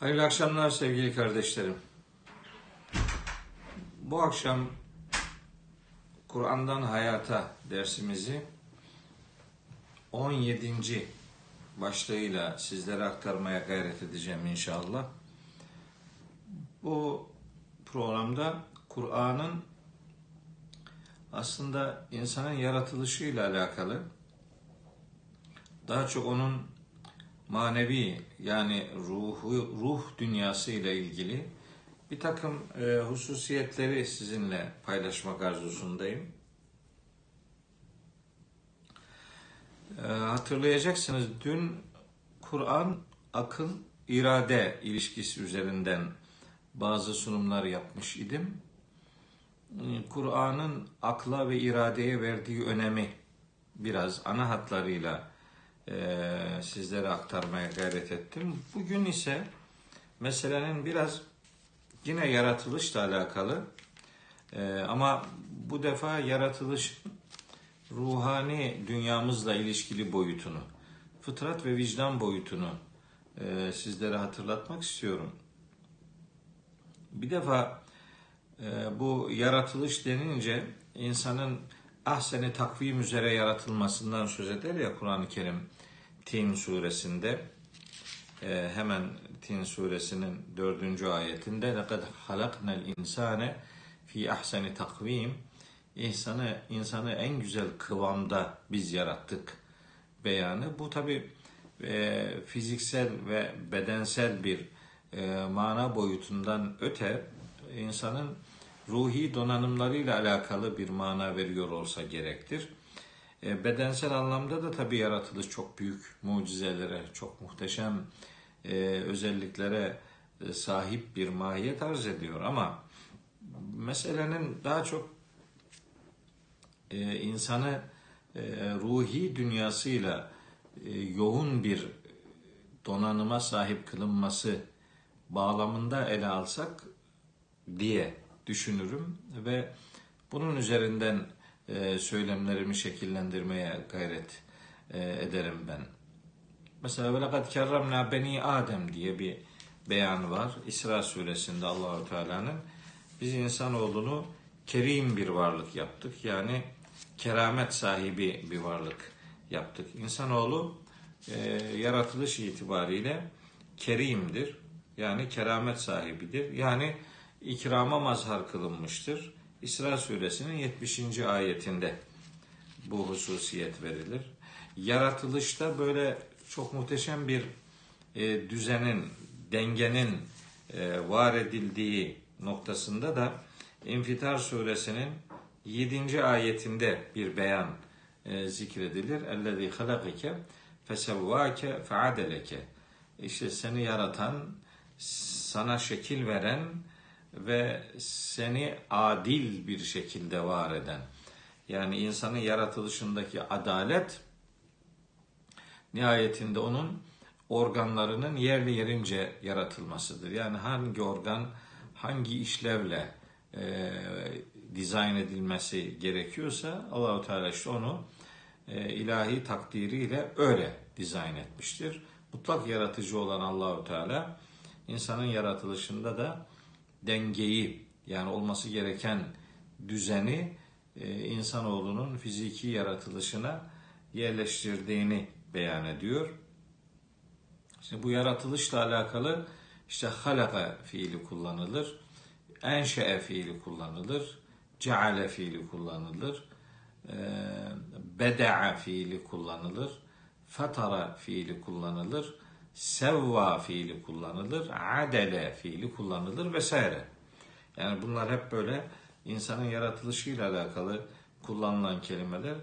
Hayırlı akşamlar sevgili kardeşlerim. Bu akşam Kur'an'dan Hayata dersimizi 17. başlığıyla sizlere aktarmaya gayret edeceğim inşallah. Bu programda Kur'an'ın aslında insanın yaratılışıyla alakalı daha çok onun manevi yani ruhu ruh dünyası ile ilgili bir takım e, hususiyetleri sizinle paylaşmak arzusundayım. E, hatırlayacaksınız dün Kur'an akıl irade ilişkisi üzerinden bazı sunumlar yapmış idim. Kur'an'ın akla ve iradeye verdiği önemi biraz ana hatlarıyla sizlere aktarmaya gayret ettim. Bugün ise meselenin biraz yine yaratılışla alakalı e, ama bu defa yaratılış ruhani dünyamızla ilişkili boyutunu, fıtrat ve vicdan boyutunu e, sizlere hatırlatmak istiyorum. Bir defa e, bu yaratılış denince insanın ahseni takvim üzere yaratılmasından söz eder ya Kur'an-ı Kerim Tin suresinde e, hemen Tin suresinin dördüncü ayetinde لَقَدْ خَلَقْنَا الْاِنْسَانَ fi ahseni takvim insanı insanı en güzel kıvamda biz yarattık beyanı. Bu tabi e, fiziksel ve bedensel bir e, mana boyutundan öte insanın ruhi donanımlarıyla alakalı bir mana veriyor olsa gerektir. E, bedensel anlamda da tabi yaratılış çok büyük mucizelere, çok muhteşem e, özelliklere e, sahip bir mahiyet arz ediyor. Ama meselenin daha çok insanı ruhi dünyasıyla yoğun bir donanıma sahip kılınması bağlamında ele alsak diye düşünürüm ve bunun üzerinden e, söylemlerimi şekillendirmeye gayret e, ederim ben. Mesela ve lekad kerremna beni Adem diye bir beyan var. İsra suresinde Allahu Teala'nın biz insanoğlunu kerim bir varlık yaptık. Yani keramet sahibi bir varlık yaptık. İnsanoğlu e, yaratılış itibariyle kerimdir. Yani keramet sahibidir. Yani ikrama mazhar kılınmıştır. İsra suresinin 70. ayetinde bu hususiyet verilir. Yaratılışta böyle çok muhteşem bir e, düzenin, dengenin e, var edildiği noktasında da İnfitar suresinin 7. ayetinde bir beyan e, zikredilir. Ellezî halakike fesevvâke feadeleke. İşte seni yaratan, sana şekil veren, ve seni adil bir şekilde var eden. Yani insanın yaratılışındaki adalet nihayetinde onun organlarının yerli yerince yaratılmasıdır. Yani hangi organ hangi işlevle e, dizayn edilmesi gerekiyorsa Allahu Teala işte onu e, ilahi takdiriyle öyle dizayn etmiştir. Mutlak yaratıcı olan Allahu Teala insanın yaratılışında da dengeyi yani olması gereken düzeni e, insanoğlunun fiziki yaratılışına yerleştirdiğini beyan ediyor. İşte bu yaratılışla alakalı işte halaka fiili kullanılır. Enşe'e fiili kullanılır. Ceale fiili kullanılır. E, beda'a fiili kullanılır. Fatara fiili kullanılır sevva fiili kullanılır, adele fiili kullanılır vesaire. Yani bunlar hep böyle insanın yaratılışıyla alakalı kullanılan kelimeler.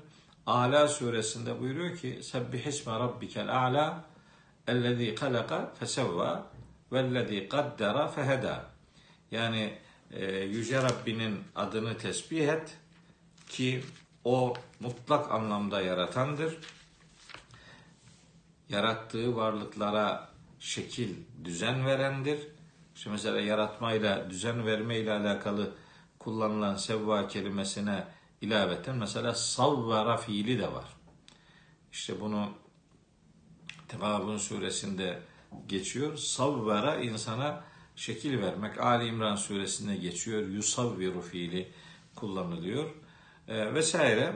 Ala suresinde buyuruyor ki Sebbihisme rabbikel a'la ellezî kalaka fesevva vellezî kaddera feheda. Yani e, Yüce Rabbinin adını tesbih et ki o mutlak anlamda yaratandır yarattığı varlıklara şekil, düzen verendir. İşte mesela yaratmayla, düzen vermeyle alakalı kullanılan sevva kelimesine ilaveten mesela savvara fiili de var. İşte bunu Tegabun suresinde geçiyor. Savvera insana şekil vermek. Ali İmran suresinde geçiyor. Yusavviru fiili kullanılıyor. E, vesaire.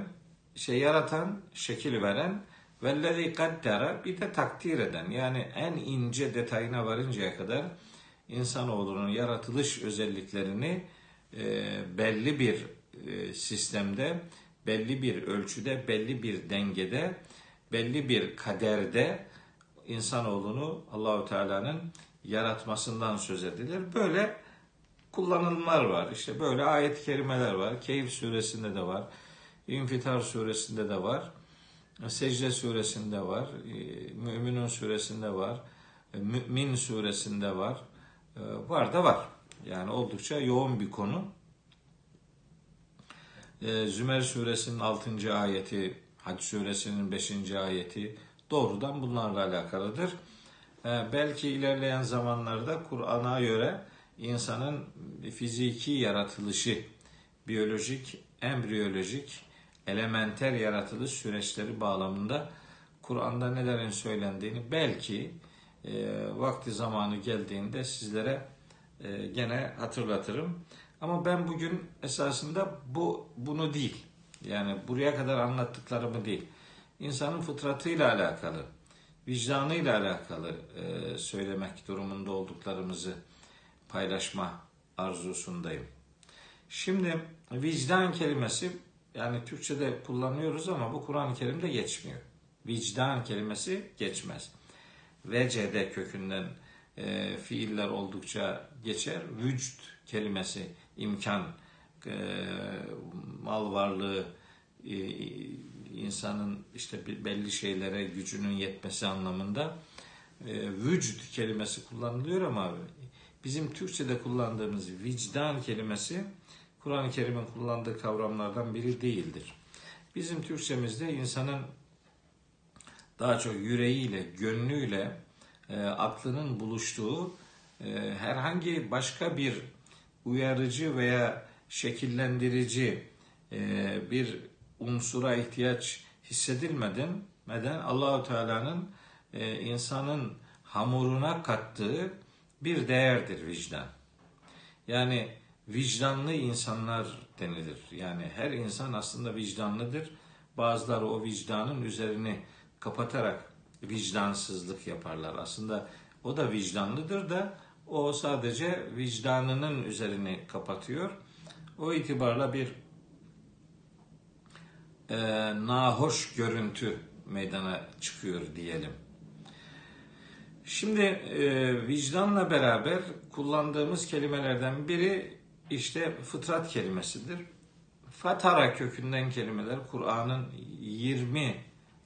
Şey yaratan, şekil veren vellezî kaddara bir de takdir eden. Yani en ince detayına varıncaya kadar insanoğlunun yaratılış özelliklerini e, belli bir e, sistemde, belli bir ölçüde, belli bir dengede, belli bir kaderde insanoğlunu Allahu Teala'nın yaratmasından söz edilir. Böyle kullanımlar var. İşte böyle ayet-i kerimeler var. Keyif suresinde de var. İnfitar suresinde de var. Secde suresinde var. Müminun suresinde var. Mümin suresinde var. Var da var. Yani oldukça yoğun bir konu. Zümer suresinin 6. ayeti, Hac suresinin 5. ayeti doğrudan bunlarla alakalıdır. Belki ilerleyen zamanlarda Kur'an'a göre insanın fiziki yaratılışı, biyolojik, embriyolojik, elementer yaratılış süreçleri bağlamında Kur'an'da nelerin söylendiğini belki e, vakti zamanı geldiğinde sizlere e, gene hatırlatırım. Ama ben bugün esasında bu bunu değil. Yani buraya kadar anlattıklarımı değil. İnsanın fıtratıyla alakalı, vicdanıyla alakalı e, söylemek durumunda olduklarımızı paylaşma arzusundayım. Şimdi vicdan kelimesi yani Türkçe'de kullanıyoruz ama bu Kur'an-ı Kerim'de geçmiyor. Vicdan kelimesi geçmez. Vecede kökünden e, fiiller oldukça geçer. Vücut kelimesi imkan, e, mal varlığı, e, insanın işte belli şeylere gücünün yetmesi anlamında e, vücut kelimesi kullanılıyor ama bizim Türkçe'de kullandığımız vicdan kelimesi Kur'an-ı Kerim'in kullandığı kavramlardan biri değildir. Bizim Türkçemizde insanın daha çok yüreğiyle, gönlüyle, e, aklının buluştuğu e, herhangi başka bir uyarıcı veya şekillendirici e, bir unsura ihtiyaç hissedilmeden meden Allahu Teala'nın e, insanın hamuruna kattığı bir değerdir vicdan. Yani vicdanlı insanlar denilir. Yani her insan aslında vicdanlıdır. Bazıları o vicdanın üzerini kapatarak vicdansızlık yaparlar. Aslında o da vicdanlıdır da o sadece vicdanının üzerini kapatıyor. O itibarla bir e, nahoş görüntü meydana çıkıyor diyelim. Şimdi e, vicdanla beraber kullandığımız kelimelerden biri işte fıtrat kelimesidir. Fatara kökünden kelimeler Kur'an'ın 20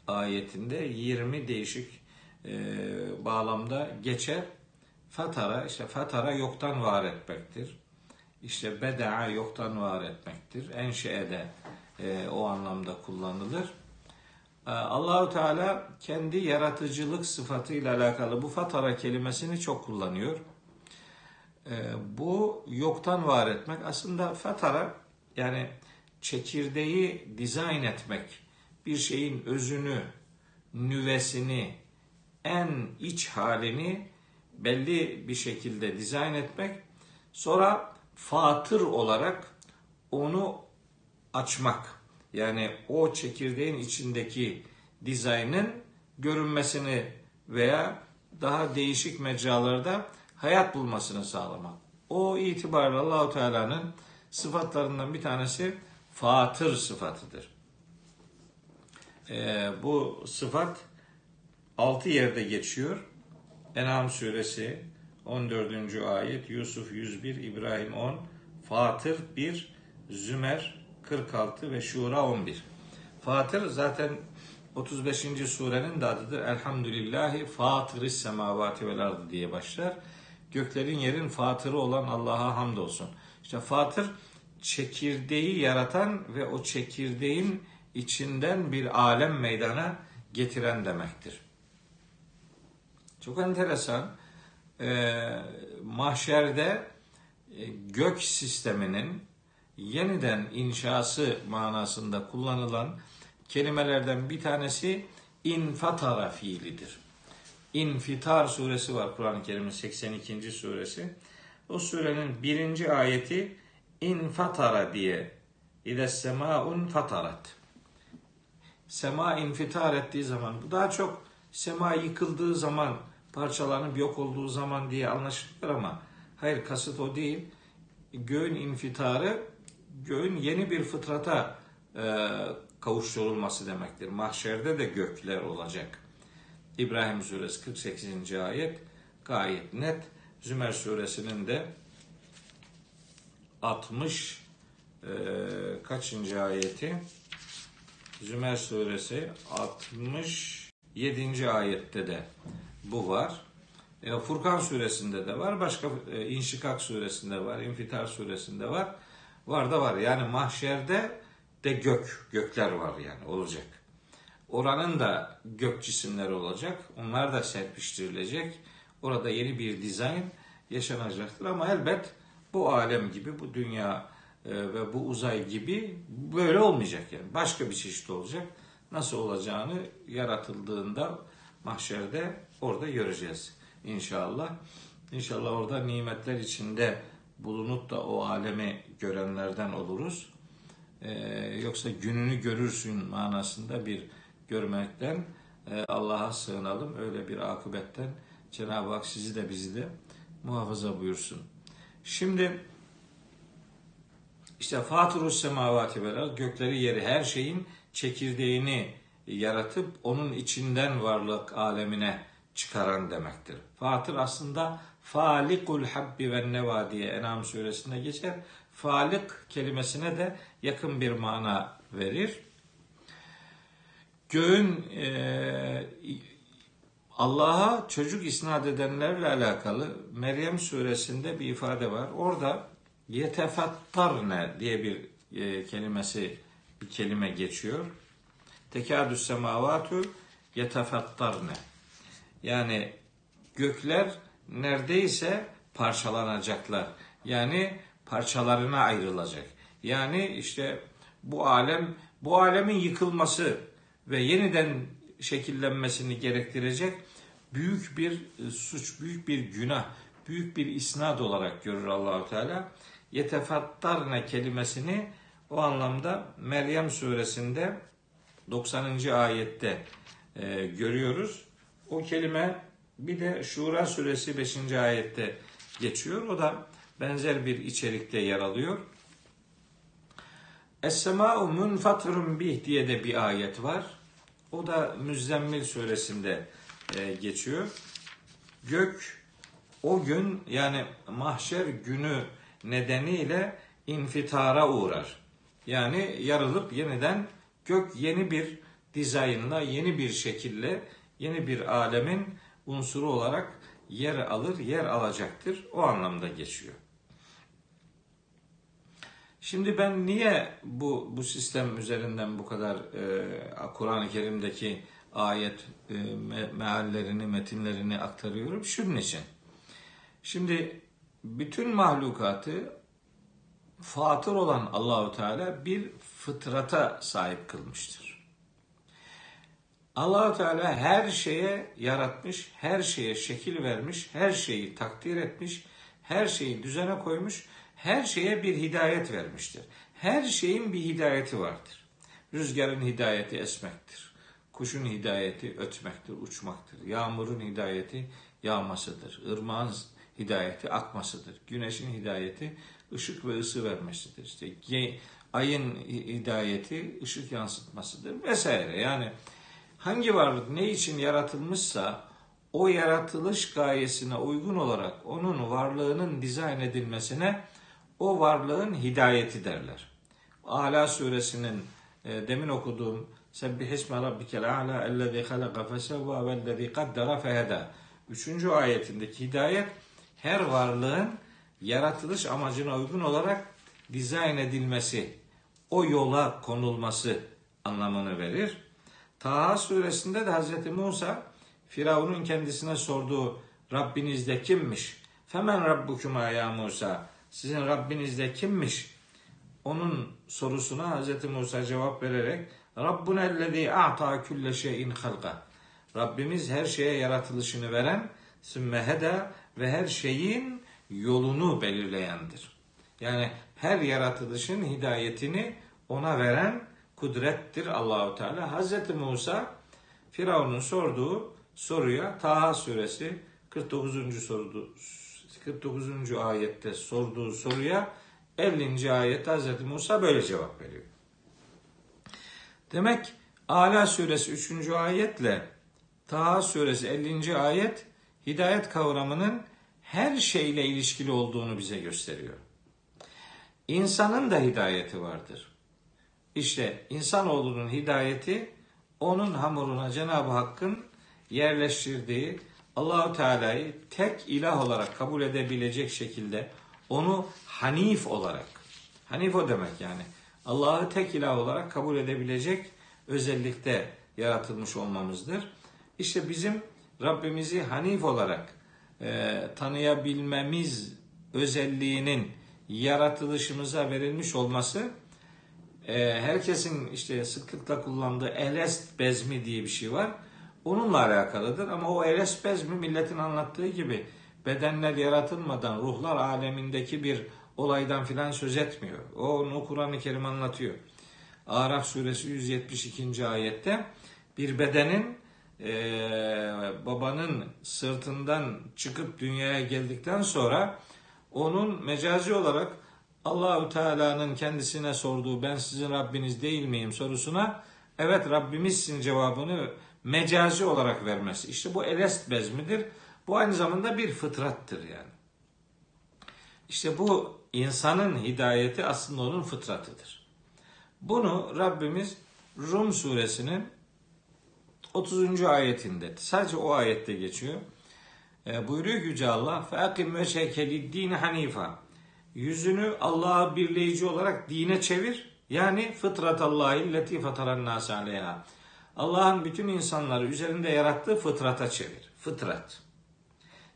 ayetinde 20 değişik e, bağlamda geçer. Fatara işte fatara yoktan var etmektir. İşte bedaa yoktan var etmektir. Enşe'de e, o anlamda kullanılır. E, Allahu Teala kendi yaratıcılık sıfatıyla alakalı bu fatara kelimesini çok kullanıyor. E, bu yoktan var etmek aslında fatara yani çekirdeği dizayn etmek, bir şeyin özünü, nüvesini, en iç halini belli bir şekilde dizayn etmek, sonra fatır olarak onu açmak. Yani o çekirdeğin içindeki dizaynın görünmesini veya daha değişik mecralarda hayat bulmasını sağlamak. O itibarla Allahu Teala'nın sıfatlarından bir tanesi fatır sıfatıdır. Ee, bu sıfat altı yerde geçiyor. En'am suresi 14. ayet, Yusuf 101, İbrahim 10, Fatır 1, Zümer 46 ve Şura 11. Fatır zaten 35. surenin de adıdır. Elhamdülillahi fatiris semavati vel ardı diye başlar. Göklerin yerin fatırı olan Allah'a hamdolsun. İşte fatır çekirdeği yaratan ve o çekirdeğin içinden bir alem meydana getiren demektir. Çok enteresan. Ee, mahşerde e, gök sisteminin yeniden inşası manasında kullanılan kelimelerden bir tanesi infatara fiilidir. İnfitar suresi var Kur'an-ı Kerim'in 82. suresi. O surenin birinci ayeti infatara diye İde semaun fatarat. Sema infitar ettiği zaman bu daha çok sema yıkıldığı zaman parçalanıp yok olduğu zaman diye anlaşılır ama hayır kasıt o değil. Göğün infitarı göğün yeni bir fıtrata e, kavuşturulması demektir. Mahşerde de gökler olacak. İbrahim suresi 48. ayet gayet net. Zümer suresinin de 60 e, kaçıncı ayeti? Zümer suresi 67. ayette de bu var. E, Furkan suresinde de var. Başka e, İnşikak suresinde var. İnfitar suresinde var. Var da var. Yani mahşerde de gök, gökler var yani olacak. Oranın da gök cisimleri olacak. Onlar da serpiştirilecek. Orada yeni bir dizayn yaşanacaktır. Ama elbet bu alem gibi, bu dünya e, ve bu uzay gibi böyle olmayacak yani. Başka bir çeşit olacak. Nasıl olacağını yaratıldığında mahşerde orada göreceğiz inşallah. İnşallah orada nimetler içinde bulunup da o alemi görenlerden oluruz. Ee, yoksa gününü görürsün manasında bir görmekten e, Allah'a sığınalım. Öyle bir akıbetten Cenab-ı Hak sizi de bizi de muhafaza buyursun. Şimdi işte Fatırus semavati vel gökleri yeri her şeyin çekirdeğini yaratıp onun içinden varlık alemine çıkaran demektir. Fatır aslında Falikul habbi ve neva diye Enam suresinde geçer. Falik kelimesine de yakın bir mana verir. Göğün e, Allah'a çocuk isnat edenlerle alakalı Meryem suresinde bir ifade var. Orada yetefettarne diye bir e, kelimesi bir kelime geçiyor. Tekadüs semavatu yetefettarne. Yani gökler neredeyse parçalanacaklar. Yani parçalarına ayrılacak. Yani işte bu alem bu alemin yıkılması ve yeniden şekillenmesini gerektirecek büyük bir e, suç, büyük bir günah, büyük bir isnat olarak görür Allahu Teala. Yetefattarne kelimesini o anlamda Meryem suresinde 90. ayette e, görüyoruz. O kelime bir de Şura suresi 5. ayette geçiyor. O da benzer bir içerikte yer alıyor. Es-semâ'u munfatirun bih diye de bir ayet var. O da Müzzemmil suresinde e, geçiyor. Gök o gün yani mahşer günü nedeniyle infitara uğrar. Yani yarılıp yeniden gök yeni bir dizaynla, yeni bir şekille, yeni bir alemin unsuru olarak yer alır, yer alacaktır. O anlamda geçiyor. Şimdi ben niye bu bu sistem üzerinden bu kadar e, Kur'an-ı Kerim'deki ayet e, me, meallerini, metinlerini aktarıyorum? Şunun için. Şimdi bütün mahlukatı fatır olan Allahu Teala bir fıtrata sahip kılmıştır. Allahu Teala her şeye yaratmış, her şeye şekil vermiş, her şeyi takdir etmiş, her şeyi düzene koymuş her şeye bir hidayet vermiştir. Her şeyin bir hidayeti vardır. Rüzgarın hidayeti esmektir. Kuşun hidayeti ötmektir, uçmaktır. Yağmurun hidayeti yağmasıdır. Irmağın hidayeti akmasıdır. Güneşin hidayeti ışık ve ısı vermesidir. İşte ayın hidayeti ışık yansıtmasıdır vesaire. Yani hangi varlık ne için yaratılmışsa o yaratılış gayesine uygun olarak onun varlığının dizayn edilmesine o varlığın hidayeti derler. Ala suresinin e, demin okuduğum Sebbihisme rabbikel a'la ellezî halaka fesevva vellezî kaddara feheda. Üçüncü ayetindeki hidayet her varlığın yaratılış amacına uygun olarak dizayn edilmesi, o yola konulması anlamını verir. Taha suresinde de Hz. Musa Firavun'un kendisine sorduğu Rabbiniz de kimmiş? Femen rabbukuma ya Musa? Sizin Rabbiniz de kimmiş? Onun sorusuna Hz. Musa cevap vererek Rabbuna ellezî a'ta külle şeyin halka. Rabbimiz her şeye yaratılışını veren, sümmeheda ve her şeyin yolunu belirleyendir. Yani her yaratılışın hidayetini ona veren kudrettir Allahu Teala. Hazreti Musa Firavun'un sorduğu soruya Taha suresi 49. sorudu 49. ayette sorduğu soruya 50. ayette Hazreti Musa böyle cevap veriyor. Demek Ala suresi 3. ayetle Taha suresi 50. ayet hidayet kavramının her şeyle ilişkili olduğunu bize gösteriyor. İnsanın da hidayeti vardır. İşte insanoğlunun hidayeti onun hamuruna Cenab-ı Hakk'ın yerleştirdiği Allahu Teala'yı tek ilah olarak kabul edebilecek şekilde onu hanif olarak hanif o demek yani Allah'ı tek ilah olarak kabul edebilecek özellikte yaratılmış olmamızdır. İşte bizim Rabbimizi hanif olarak e, tanıyabilmemiz özelliğinin yaratılışımıza verilmiş olması e, herkesin işte sıklıkla kullandığı elest bezmi diye bir şey var. Onunla alakalıdır ama o elest bezmi milletin anlattığı gibi bedenler yaratılmadan ruhlar alemindeki bir olaydan filan söz etmiyor. O onu Kur'an-ı Kerim anlatıyor. Araf suresi 172. ayette bir bedenin e, babanın sırtından çıkıp dünyaya geldikten sonra onun mecazi olarak Allahü Teala'nın kendisine sorduğu ben sizin Rabbiniz değil miyim sorusuna evet Rabbimizsin cevabını mecazi olarak vermesi. İşte bu elest bezmidir. Bu aynı zamanda bir fıtrattır yani. İşte bu insanın hidayeti aslında onun fıtratıdır. Bunu Rabbimiz Rum suresinin 30. ayetinde sadece o ayette geçiyor. E, buyuruyor ki Yüce Allah فَاَقِمْ وَشَيْكَ لِدِّينِ hanifa Yüzünü Allah'a birleyici olarak dine çevir. Yani fıtrat Allah'ı leti fataran nas aleyha. Allah'ın bütün insanları üzerinde yarattığı fıtrata çevir. Fıtrat.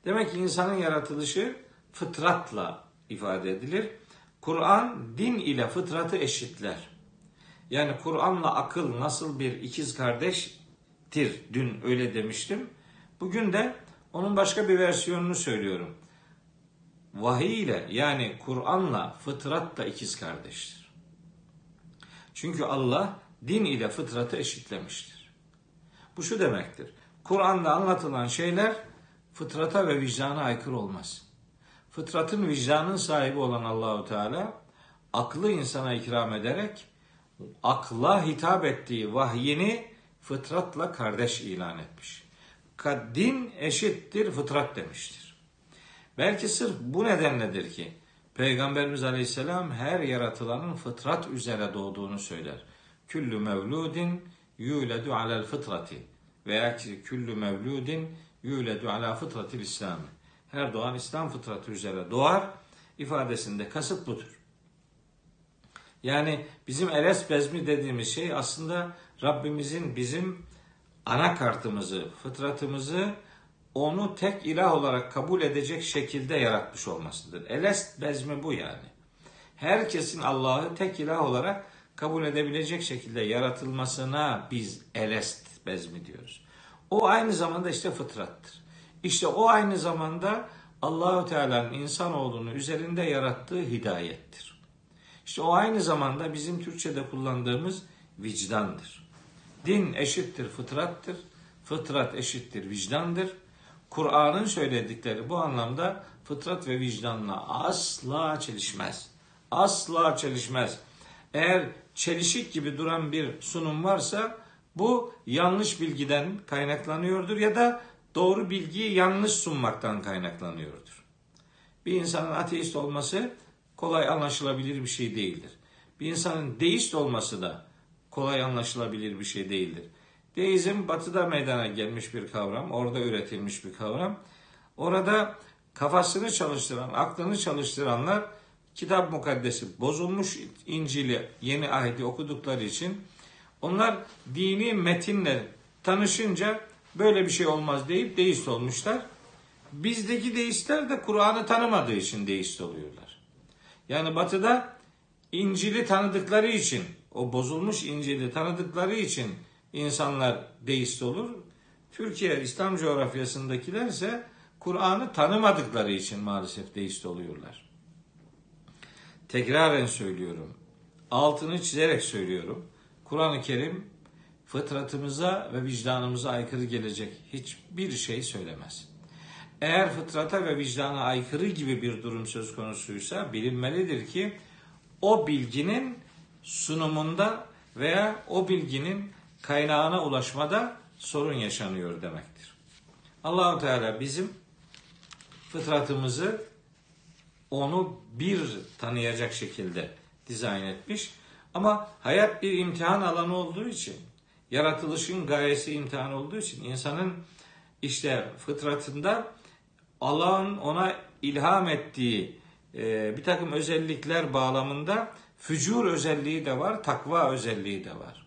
Demek ki insanın yaratılışı fıtratla ifade edilir. Kur'an din ile fıtratı eşitler. Yani Kur'an'la akıl nasıl bir ikiz kardeştir dün öyle demiştim. Bugün de onun başka bir versiyonunu söylüyorum. Vahiy ile yani Kur'an'la fıtrat da ikiz kardeştir. Çünkü Allah din ile fıtratı eşitlemiştir. Bu şu demektir. Kur'an'da anlatılan şeyler fıtrata ve vicdana aykırı olmaz. Fıtratın vicdanın sahibi olan Allahu Teala aklı insana ikram ederek akla hitap ettiği vahyini fıtratla kardeş ilan etmiş. Din eşittir fıtrat demiştir. Belki sırf bu nedenledir ki Peygamberimiz Aleyhisselam her yaratılanın fıtrat üzere doğduğunu söyler. Küllü mevludin yuledu alel fıtrati veya küllü mevludin yuledu ala fıtratil İslam. Her doğan İslam fıtratı üzere doğar ifadesinde kasıt budur. Yani bizim eres bezmi dediğimiz şey aslında Rabbimizin bizim anakartımızı, fıtratımızı onu tek ilah olarak kabul edecek şekilde yaratmış olmasıdır. Elest bezmi bu yani. Herkesin Allah'ı tek ilah olarak kabul edebilecek şekilde yaratılmasına biz elest bezmi diyoruz. O aynı zamanda işte fıtrattır. İşte o aynı zamanda Allahu Teala'nın insan olduğunu üzerinde yarattığı hidayettir. İşte o aynı zamanda bizim Türkçe'de kullandığımız vicdandır. Din eşittir fıtrattır. Fıtrat eşittir vicdandır. Kur'an'ın söyledikleri bu anlamda fıtrat ve vicdanla asla çelişmez. Asla çelişmez. Eğer çelişik gibi duran bir sunum varsa bu yanlış bilgiden kaynaklanıyordur ya da doğru bilgiyi yanlış sunmaktan kaynaklanıyordur. Bir insanın ateist olması kolay anlaşılabilir bir şey değildir. Bir insanın deist olması da kolay anlaşılabilir bir şey değildir. Deizm batıda meydana gelmiş bir kavram, orada üretilmiş bir kavram. Orada kafasını çalıştıran, aklını çalıştıranlar kitap mukaddesi bozulmuş İncil'i, yeni ahidi okudukları için onlar dini metinle tanışınca böyle bir şey olmaz deyip deist olmuşlar. Bizdeki deistler de Kur'an'ı tanımadığı için deist oluyorlar. Yani batıda İncil'i tanıdıkları için, o bozulmuş İncil'i tanıdıkları için insanlar deist olur. Türkiye İslam coğrafyasındakiler ise Kur'an'ı tanımadıkları için maalesef deist oluyorlar. Tekraren söylüyorum. Altını çizerek söylüyorum. Kur'an-ı Kerim fıtratımıza ve vicdanımıza aykırı gelecek hiçbir şey söylemez. Eğer fıtrata ve vicdana aykırı gibi bir durum söz konusuysa bilinmelidir ki o bilginin sunumunda veya o bilginin kaynağına ulaşmada sorun yaşanıyor demektir. Allahu Teala bizim fıtratımızı onu bir tanıyacak şekilde dizayn etmiş. Ama hayat bir imtihan alanı olduğu için, yaratılışın gayesi imtihan olduğu için insanın işte fıtratında Allah'ın ona ilham ettiği e, bir takım özellikler bağlamında fücur özelliği de var, takva özelliği de var.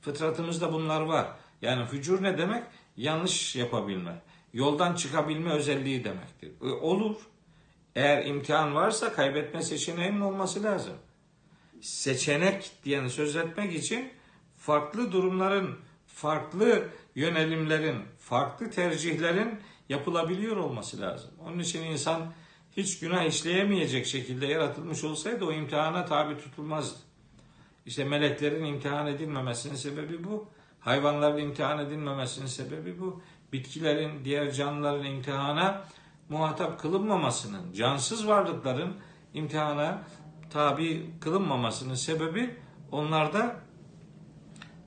Fıtratımızda bunlar var. Yani fücur ne demek? Yanlış yapabilme, yoldan çıkabilme özelliği demektir. E, olur. Eğer imtihan varsa kaybetme seçeneğinin olması lazım. Seçenek diyen söz etmek için farklı durumların, farklı yönelimlerin, farklı tercihlerin yapılabiliyor olması lazım. Onun için insan hiç günah işleyemeyecek şekilde yaratılmış olsaydı o imtihana tabi tutulmazdı. İşte meleklerin imtihan edilmemesinin sebebi bu. Hayvanların imtihan edilmemesinin sebebi bu. Bitkilerin, diğer canlıların imtihana muhatap kılınmamasının, cansız varlıkların imtihana tabi kılınmamasının sebebi onlarda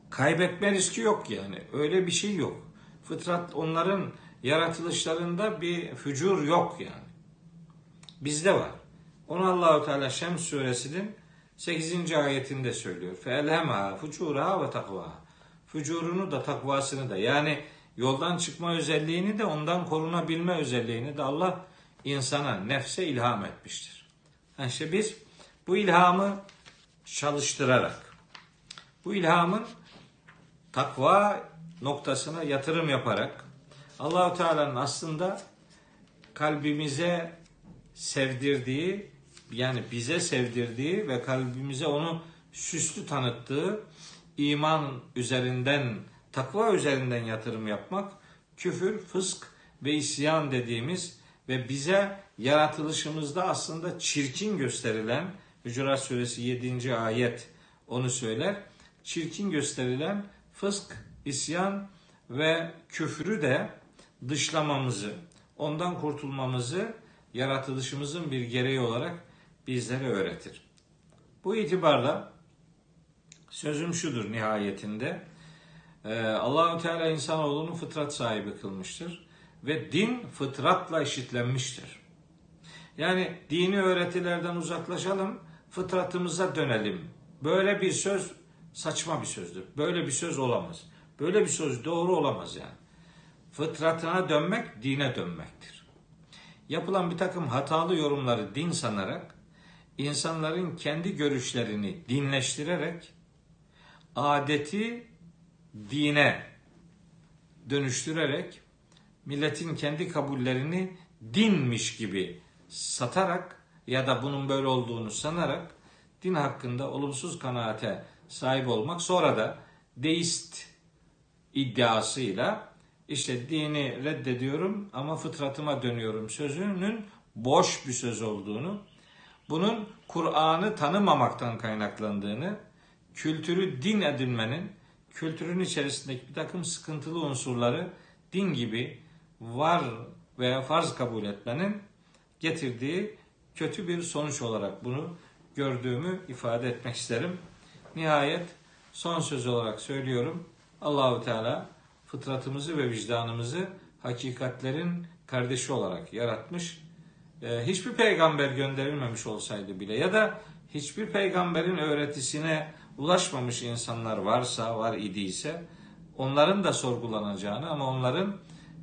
kaybetme riski yok yani. Öyle bir şey yok. Fıtrat onların yaratılışlarında bir fücur yok yani. Bizde var. Onu Allahu Teala Şems suresinin 8. ayetinde söylüyor. Feelhema fucuraha ve takva. Fücurunu da takvasını da yani yoldan çıkma özelliğini de ondan korunabilme özelliğini de Allah insana, nefse ilham etmiştir. Yani işte biz bu ilhamı çalıştırarak, bu ilhamın takva noktasına yatırım yaparak Allahu Teala'nın aslında kalbimize sevdirdiği yani bize sevdirdiği ve kalbimize onu süslü tanıttığı iman üzerinden, takva üzerinden yatırım yapmak, küfür, fısk ve isyan dediğimiz ve bize yaratılışımızda aslında çirkin gösterilen, Hücurat Suresi 7. ayet onu söyler, çirkin gösterilen fısk, isyan ve küfrü de dışlamamızı, ondan kurtulmamızı yaratılışımızın bir gereği olarak bizlere öğretir. Bu itibarla sözüm şudur nihayetinde. Ee, Allahü Teala insanoğlunu fıtrat sahibi kılmıştır ve din fıtratla eşitlenmiştir. Yani dini öğretilerden uzaklaşalım, fıtratımıza dönelim. Böyle bir söz saçma bir sözdür. Böyle bir söz olamaz. Böyle bir söz doğru olamaz yani. Fıtratına dönmek dine dönmektir. Yapılan bir takım hatalı yorumları din sanarak insanların kendi görüşlerini dinleştirerek adeti dine dönüştürerek milletin kendi kabullerini dinmiş gibi satarak ya da bunun böyle olduğunu sanarak din hakkında olumsuz kanaate sahip olmak sonra da deist iddiasıyla işte dini reddediyorum ama fıtratıma dönüyorum sözünün boş bir söz olduğunu, bunun Kur'an'ı tanımamaktan kaynaklandığını, kültürü din edinmenin, kültürün içerisindeki bir takım sıkıntılı unsurları din gibi var veya farz kabul etmenin getirdiği kötü bir sonuç olarak bunu gördüğümü ifade etmek isterim. Nihayet son söz olarak söylüyorum. Allahu Teala fıtratımızı ve vicdanımızı hakikatlerin kardeşi olarak yaratmış. Ee, hiçbir peygamber gönderilmemiş olsaydı bile ya da hiçbir peygamberin öğretisine ulaşmamış insanlar varsa, var idiyse onların da sorgulanacağını ama onların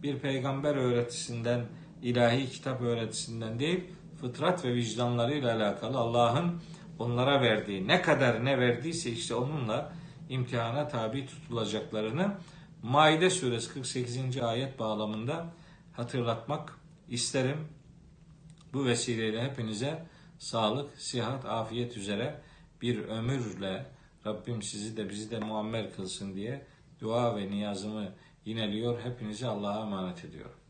bir peygamber öğretisinden, ilahi kitap öğretisinden değil, fıtrat ve vicdanlarıyla alakalı Allah'ın onlara verdiği ne kadar ne verdiyse işte onunla imtihana tabi tutulacaklarını Maide suresi 48. ayet bağlamında hatırlatmak isterim. Bu vesileyle hepinize sağlık, sihat, afiyet üzere bir ömürle Rabbim sizi de bizi de muammer kılsın diye dua ve niyazımı yineliyor. Hepinizi Allah'a emanet ediyorum.